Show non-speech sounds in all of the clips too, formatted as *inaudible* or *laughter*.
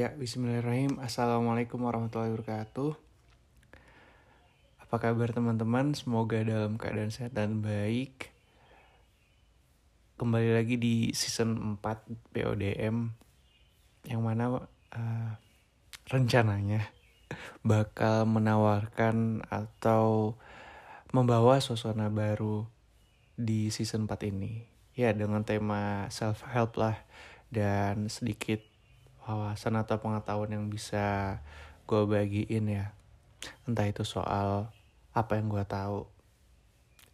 Ya, bismillahirrahmanirrahim. Assalamualaikum warahmatullahi wabarakatuh. Apa kabar teman-teman? Semoga dalam keadaan sehat dan baik. Kembali lagi di season 4 PODM yang mana uh, rencananya bakal menawarkan atau membawa suasana baru di season 4 ini. Ya, dengan tema self help lah dan sedikit wawasan atau pengetahuan yang bisa gue bagiin ya. Entah itu soal apa yang gue tahu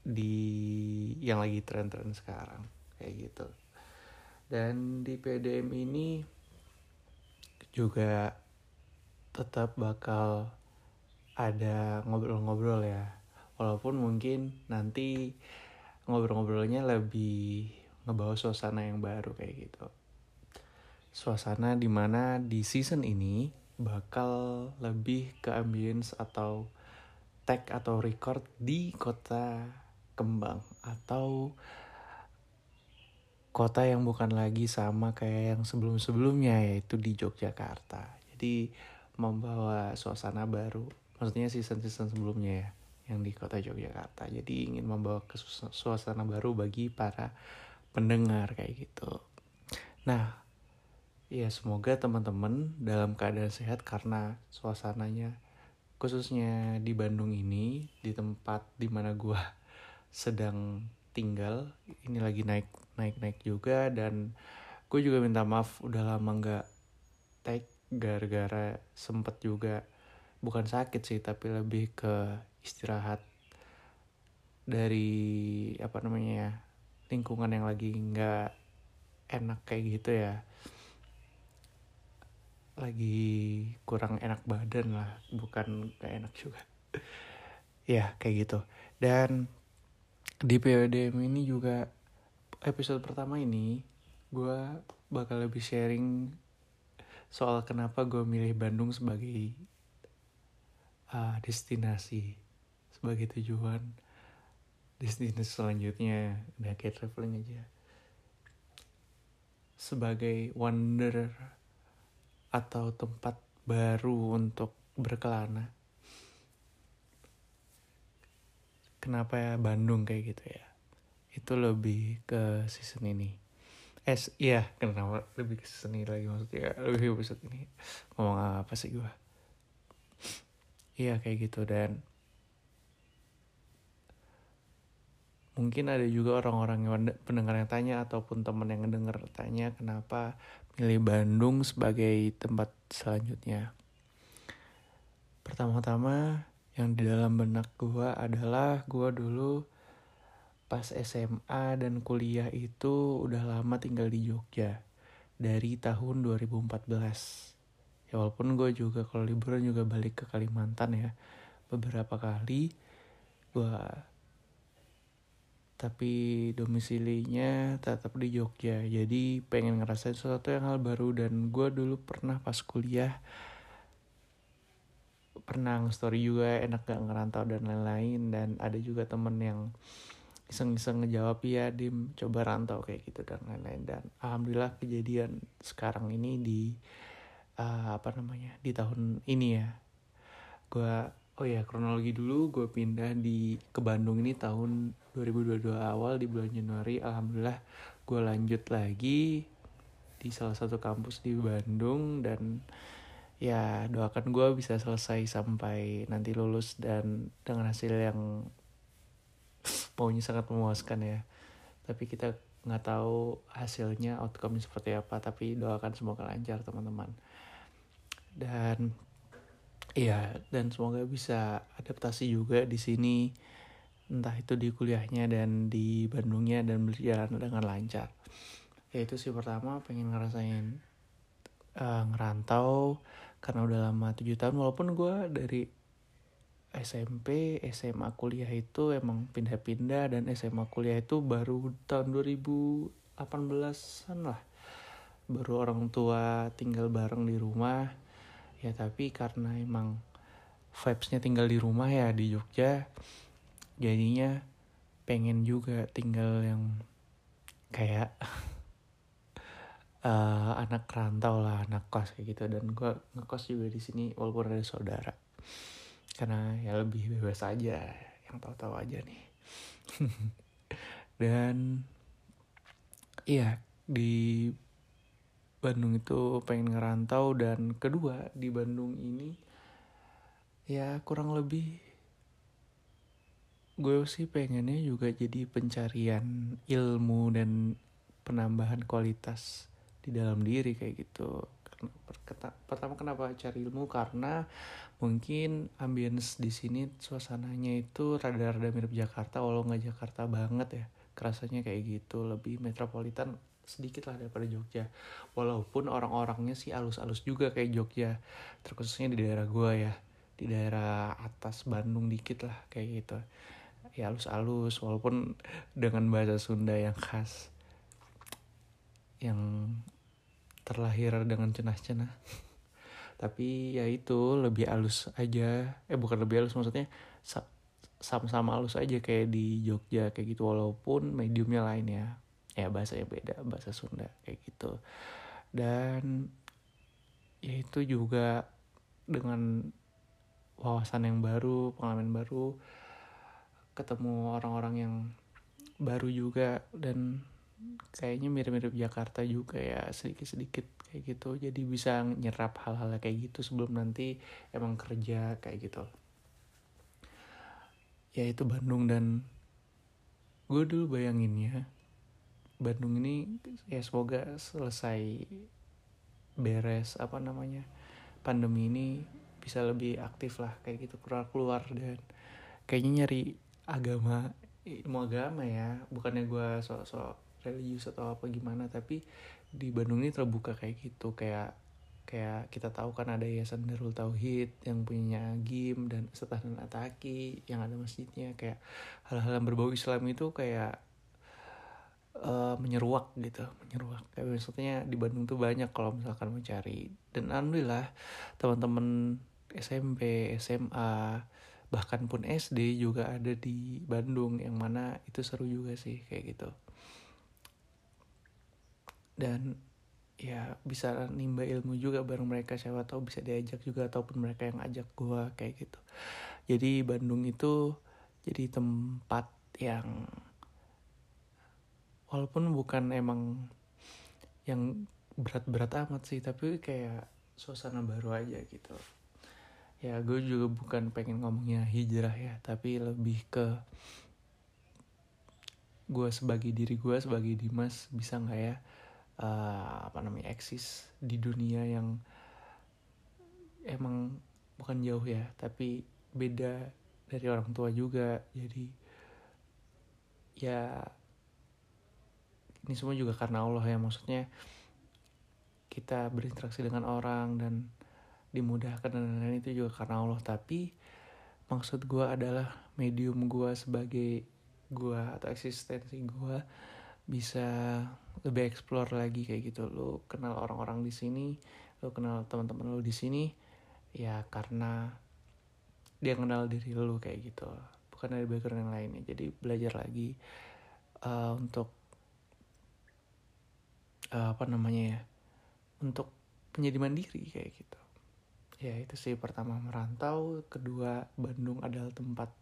di yang lagi tren-tren sekarang kayak gitu. Dan di PDM ini juga tetap bakal ada ngobrol-ngobrol ya. Walaupun mungkin nanti ngobrol-ngobrolnya lebih ngebawa suasana yang baru kayak gitu suasana di mana di season ini bakal lebih ke ambience atau tag atau record di kota kembang atau kota yang bukan lagi sama kayak yang sebelum-sebelumnya yaitu di Yogyakarta. Jadi membawa suasana baru. Maksudnya season-season sebelumnya ya yang di kota Yogyakarta. Jadi ingin membawa ke suasana baru bagi para pendengar kayak gitu. Nah, Ya semoga teman-teman dalam keadaan sehat karena suasananya khususnya di Bandung ini di tempat di mana gue sedang tinggal ini lagi naik naik naik juga dan gue juga minta maaf udah lama nggak take gara-gara sempet juga bukan sakit sih tapi lebih ke istirahat dari apa namanya ya lingkungan yang lagi nggak enak kayak gitu ya lagi kurang enak badan lah bukan gak enak juga. *laughs* Ya kayak gitu. Dan di PWDM ini juga episode pertama ini gue bakal lebih sharing soal kenapa gue milih Bandung sebagai uh, destinasi sebagai tujuan destinasi selanjutnya. Udah kayak traveling aja. Sebagai wonder atau tempat baru untuk berkelana. Kenapa ya Bandung kayak gitu ya? Itu lebih ke season ini. Eh, iya, kenapa lebih ke season ini lagi maksudnya? Lebih ke episode ini. Ngomong apa sih gue? Iya, kayak gitu. Dan mungkin ada juga orang-orang yang pendengar yang tanya ataupun teman yang ngedenger tanya kenapa milih Bandung sebagai tempat selanjutnya. Pertama-tama yang di dalam benak gue adalah gue dulu pas SMA dan kuliah itu udah lama tinggal di Jogja dari tahun 2014. Ya walaupun gue juga kalau liburan juga balik ke Kalimantan ya beberapa kali gue tapi domisilinya tetap di Jogja. Jadi pengen ngerasain sesuatu yang hal baru. Dan gue dulu pernah pas kuliah pernah story juga enak gak ngerantau dan lain-lain. Dan ada juga temen yang iseng-iseng ngejawab ya dim coba rantau kayak gitu dan lain-lain. Dan alhamdulillah kejadian sekarang ini di uh, apa namanya di tahun ini ya gue Oh ya kronologi dulu. Gue pindah di ke Bandung ini tahun 2022 awal di bulan Januari. Alhamdulillah gue lanjut lagi di salah satu kampus di Bandung dan ya doakan gue bisa selesai sampai nanti lulus dan dengan hasil yang maunya sangat memuaskan ya. Tapi kita nggak tahu hasilnya outcome seperti apa. Tapi doakan semoga lancar teman-teman. Dan Iya, dan semoga bisa adaptasi juga di sini entah itu di kuliahnya dan di Bandungnya dan berjalan dengan lancar. Ya itu sih pertama pengen ngerasain uh, ngerantau karena udah lama tujuh tahun walaupun gue dari SMP, SMA kuliah itu emang pindah-pindah dan SMA kuliah itu baru tahun 2018-an lah. Baru orang tua tinggal bareng di rumah ya tapi karena emang vibesnya tinggal di rumah ya di Jogja jadinya pengen juga tinggal yang kayak uh, *laughs* anak rantau lah anak kos kayak gitu. Dan gue ngekos juga di sini walaupun ada saudara. Karena ya lebih bebas aja yang tahu-tahu aja nih. *laughs* Dan iya di Bandung itu pengen ngerantau dan kedua di Bandung ini ya kurang lebih gue sih pengennya juga jadi pencarian ilmu dan penambahan kualitas di dalam diri kayak gitu. Pertama kenapa cari ilmu? Karena mungkin ambience di sini suasananya itu rada-rada mirip Jakarta walau nggak Jakarta banget ya kerasanya kayak gitu. Lebih metropolitan sedikit lah daripada Jogja. Walaupun orang-orangnya sih alus-alus juga kayak Jogja terkhususnya di daerah gua ya. Di daerah atas Bandung dikit lah kayak gitu. Ya alus-alus walaupun dengan bahasa Sunda yang khas yang terlahir dengan cenah-cenah. Tapi ya itu lebih halus aja. Eh bukan lebih halus maksudnya sama-sama halus aja kayak di Jogja kayak gitu. Walaupun mediumnya lain ya ya bahasanya beda bahasa Sunda kayak gitu. Dan ya itu juga dengan wawasan yang baru pengalaman baru ketemu orang-orang yang baru juga dan kayaknya mirip-mirip Jakarta juga ya sedikit-sedikit kayak gitu. Jadi bisa nyerap hal-hal kayak gitu sebelum nanti emang kerja kayak gitu. Ya itu Bandung dan gue dulu bayangin ya Bandung ini ya semoga selesai beres apa namanya pandemi ini bisa lebih aktif lah kayak gitu keluar keluar dan kayaknya nyari agama ilmu agama ya bukannya gue sok-sok religius atau apa gimana tapi di Bandung ini terbuka kayak gitu kayak kayak kita tahu kan ada yayasan Darul Tauhid yang punya Agim dan Setah dan Ataki yang ada masjidnya kayak hal-hal yang berbau Islam itu kayak uh, menyeruak gitu menyeruak. Kayak maksudnya di Bandung tuh banyak kalau misalkan mencari dan alhamdulillah teman-teman SMP SMA bahkan pun SD juga ada di Bandung yang mana itu seru juga sih kayak gitu. Dan ya bisa nimba ilmu juga bareng mereka siapa tahu bisa diajak juga ataupun mereka yang ajak gue kayak gitu. Jadi Bandung itu jadi tempat yang walaupun bukan emang yang berat-berat amat sih tapi kayak suasana baru aja gitu. Ya gue juga bukan pengen ngomongnya hijrah ya tapi lebih ke gue sebagai diri gue sebagai Dimas bisa nggak ya uh, apa namanya eksis di dunia yang emang bukan jauh ya tapi beda dari orang tua juga. Jadi ya ini semua juga karena Allah ya maksudnya kita berinteraksi dengan orang dan dimudahkan dan lain-lain itu juga karena Allah. Tapi maksud gue adalah medium gue sebagai gue atau eksistensi gue bisa lebih explore lagi kayak gitu. Lo kenal orang-orang di sini lo kenal teman-teman lo di sini ya karena dia kenal diri lo kayak gitu. Bukan dari background yang lainnya. Jadi belajar lagi uh, untuk uh, apa namanya ya untuk menjadi mandiri kayak gitu. Ya itu sih pertama merantau kedua Bandung adalah tempat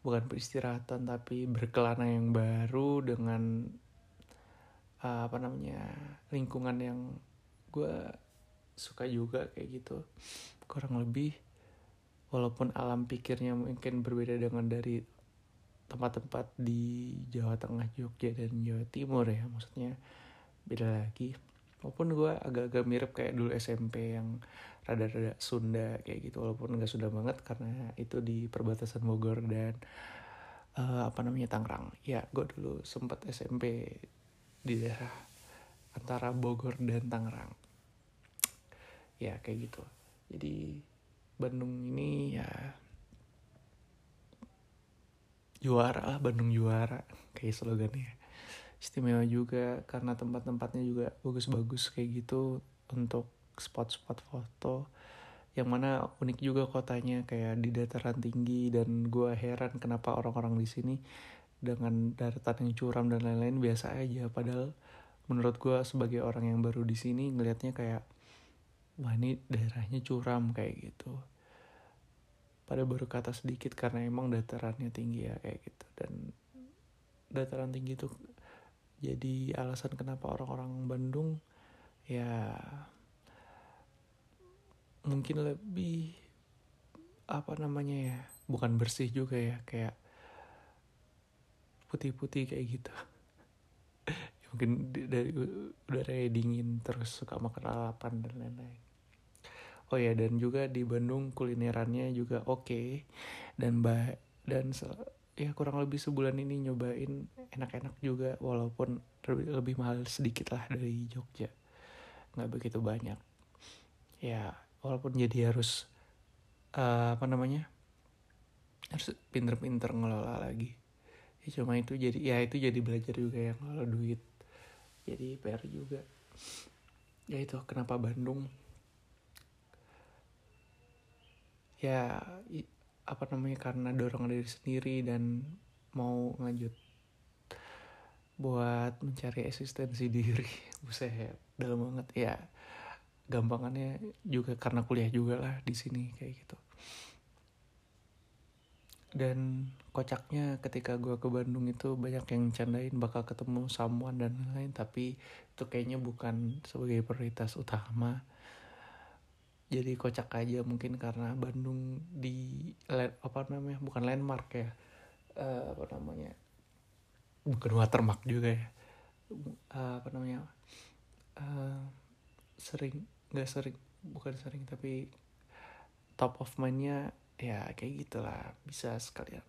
bukan peristirahatan tapi berkelana yang baru dengan uh, apa namanya lingkungan yang gue suka juga kayak gitu. Kurang lebih walaupun alam pikirnya mungkin berbeda dengan dari tempat-tempat di Jawa Tengah Jogja dan Jawa Timur ya maksudnya beda lagi. Walaupun gue agak-agak mirip kayak dulu SMP yang rada-rada Sunda kayak gitu walaupun nggak Sunda banget karena itu di perbatasan Bogor dan uh, apa namanya Tangerang. Ya gue dulu sempat SMP di daerah antara Bogor dan Tangerang. Ya kayak gitu. Jadi Bandung ini ya juara lah Bandung juara kayak slogannya istimewa juga karena tempat-tempatnya juga bagus-bagus kayak gitu untuk spot-spot foto. Yang mana unik juga kotanya kayak di dataran tinggi dan gue heran kenapa orang-orang di sini dengan daratan yang curam dan lain-lain biasa aja. Padahal menurut gue sebagai orang yang baru di sini ngelihatnya kayak wah ini daerahnya curam kayak gitu. Pada baru kata sedikit karena emang datarannya tinggi ya kayak gitu. Dan dataran tinggi itu jadi alasan kenapa orang-orang Bandung ya mungkin lebih apa namanya ya bukan bersih juga ya kayak putih-putih kayak gitu *laughs* mungkin dari udara dingin terus suka makan lalapan dan lain-lain oh ya dan juga di Bandung kulinerannya juga oke okay. dan bah dan ya kurang lebih sebulan ini nyobain enak-enak juga walaupun lebih, lebih mahal sedikit lah dari Jogja. Nggak begitu banyak. Ya walaupun jadi harus uh, apa namanya harus pinter-pinter ngelola lagi. Ya cuma itu jadi ya itu jadi belajar juga yang ngelola duit. Jadi PR juga. Ya itu kenapa Bandung? Ya apa namanya karena dorong diri sendiri dan mau lanjut buat mencari eksistensi diri. *laughs* Buset dalam banget. Ya gampangannya juga karena kuliah juga lah di sini kayak gitu. Dan kocaknya ketika gue ke Bandung itu banyak yang candain bakal ketemu samuan dan lain-lain tapi itu kayaknya bukan sebagai prioritas utama jadi kocak aja mungkin karena Bandung di apa namanya bukan landmark ya. Uh, apa namanya bukan watermark juga ya. Uh, apa namanya uh, sering nggak sering bukan sering tapi top of mindnya ya kayak gitulah bisa sekalian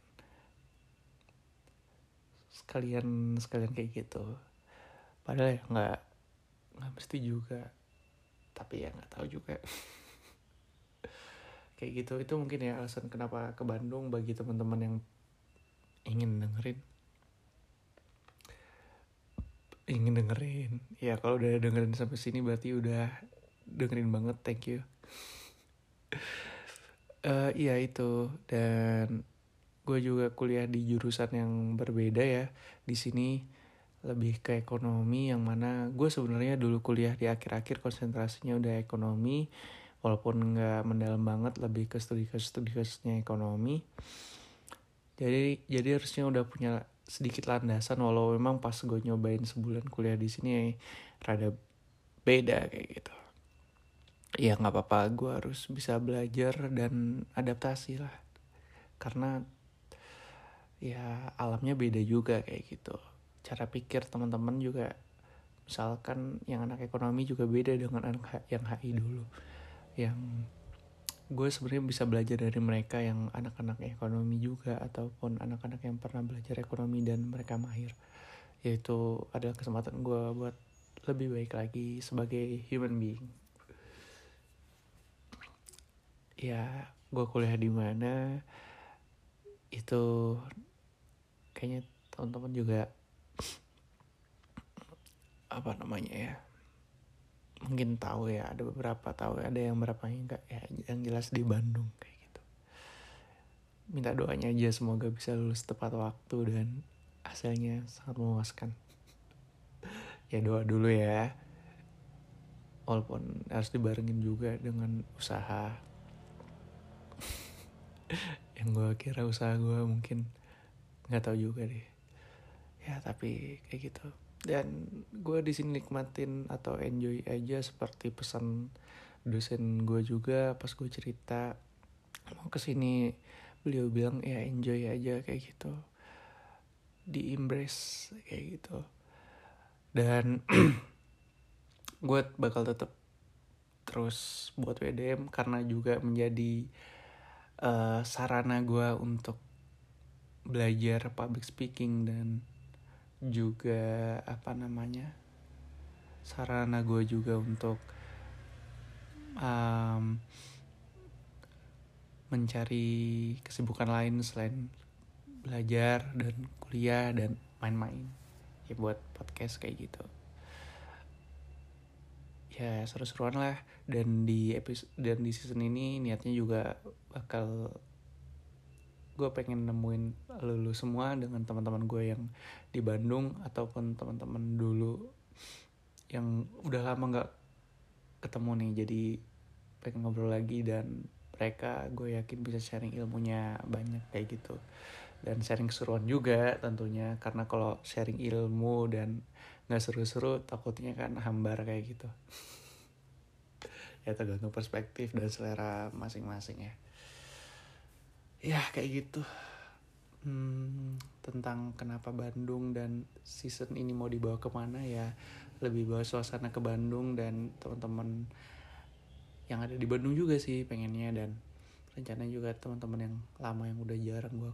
sekalian sekalian kayak gitu. Padahal ya nggak nggak mesti juga tapi ya nggak tahu juga *laughs* kayak gitu. Itu mungkin ya alasan kenapa ke Bandung bagi teman-teman yang ingin dengerin. Ingin dengerin. Ya kalau udah dengerin sampai sini berarti udah dengerin banget. Thank you. Uh, *laughs* iya itu. Dan gue juga kuliah di jurusan yang berbeda ya. Di sini lebih ke ekonomi yang mana gue sebenarnya dulu kuliah di akhir-akhir konsentrasinya udah ekonomi walaupun nggak mendalam banget lebih ke studi studi kasusnya ekonomi jadi jadi harusnya udah punya sedikit landasan walau memang pas gue nyobain sebulan kuliah di sini ya, rada beda kayak gitu ya nggak apa-apa gue harus bisa belajar dan adaptasi lah karena ya alamnya beda juga kayak gitu cara pikir teman-teman juga misalkan yang anak ekonomi juga beda dengan yang HI dulu yang gue sebenarnya bisa belajar dari mereka yang anak-anak ekonomi juga ataupun anak-anak yang pernah belajar ekonomi dan mereka mahir. Yaitu adalah kesempatan gue buat lebih baik lagi sebagai human being. Ya gue kuliah di mana itu kayaknya teman-teman juga apa namanya ya mungkin tahu ya ada beberapa tahu ada yang berapa enggak ya yang jelas di Bandung kayak gitu. Minta doanya aja semoga bisa lulus tepat waktu dan hasilnya sangat memuaskan. Ya doa dulu ya. Walaupun harus dibarengin juga dengan usaha. *laughs* Yang gue kira usaha gue mungkin nggak tahu juga deh. Ya tapi kayak gitu dan gue di sini nikmatin atau enjoy aja seperti pesan dosen gue juga pas gue cerita mau ke sini beliau bilang ya enjoy aja kayak gitu. Di embrace kayak gitu. Dan *clears throat* gue bakal tetap terus buat WDM karena juga menjadi uh, sarana gue untuk belajar public speaking dan juga apa namanya sarana gue juga untuk um, mencari kesibukan lain selain belajar dan kuliah dan main-main. Ya buat podcast kayak gitu. Ya seru-seruan lah. Dan di episode dan di season ini niatnya juga bakal gue pengen nemuin lulu semua dengan teman-teman gue yang di Bandung ataupun teman-teman dulu yang udah lama nggak ketemu nih. Jadi pengen ngobrol lagi dan mereka gue yakin bisa sharing ilmunya banyak kayak gitu. Dan sharing keseruan juga tentunya karena kalau sharing ilmu dan nggak seru-seru takutnya kan hambar kayak gitu. *laughs* Ya tergantung perspektif dan selera masing-masing ya ya kayak gitu. Hmm, tentang kenapa Bandung dan season ini mau dibawa ke mana ya lebih bawa suasana ke Bandung dan teman-teman yang ada di Bandung juga sih pengennya dan rencana juga teman-teman yang lama yang udah jarang gue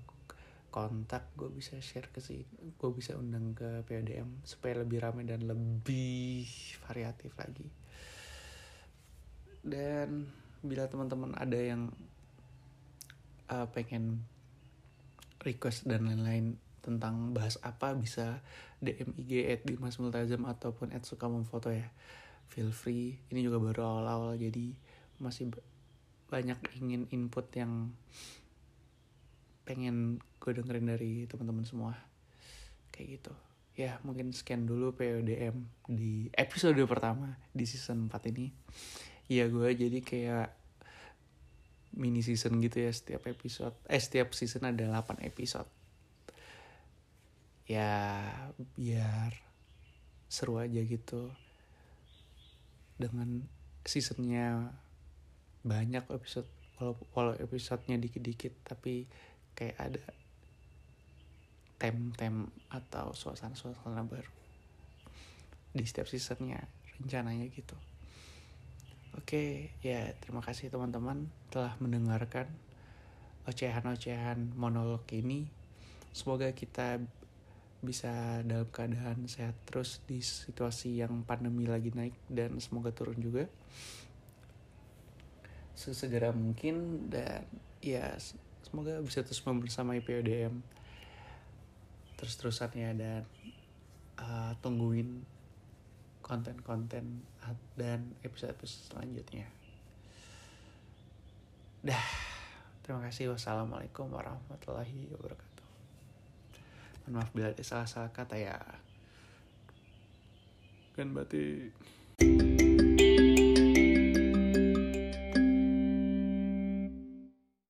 kontak gue bisa share ke sini gue bisa undang ke PDM supaya lebih ramai dan lebih variatif lagi. Dan bila teman-teman ada yang uh, pengen request dan lain-lain tentang bahas apa bisa DM IG at Dimas Multazam ataupun at suka memfoto ya. Feel free. Ini juga baru awal-awal jadi masih banyak ingin input yang pengen gue dengerin dari teman-teman semua. Kayak gitu. Ya mungkin scan dulu PODM di episode pertama di season 4 ini. Ya gue jadi kayak mini season gitu ya setiap episode. Eh setiap season ada 8 episode. Ya biar seru aja gitu. Dengan seasonnya banyak episode walau, walau episodenya dikit-dikit tapi kayak ada tem-tem atau suasana-suasana baru di setiap seasonnya rencananya gitu oke ya terima kasih teman-teman telah mendengarkan ocehan-ocehan monolog ini. Semoga kita bisa dalam keadaan sehat terus di situasi yang pandemi lagi naik dan semoga turun juga. Sesegera mungkin dan ya semoga bisa terus membersamai PODM terus-terusannya dan uh, tungguin konten-konten dan episode-episode selanjutnya. Dah, terima kasih. Wassalamualaikum warahmatullahi wabarakatuh. Mohon maaf bila ada salah-salah kata ya. Kan berarti...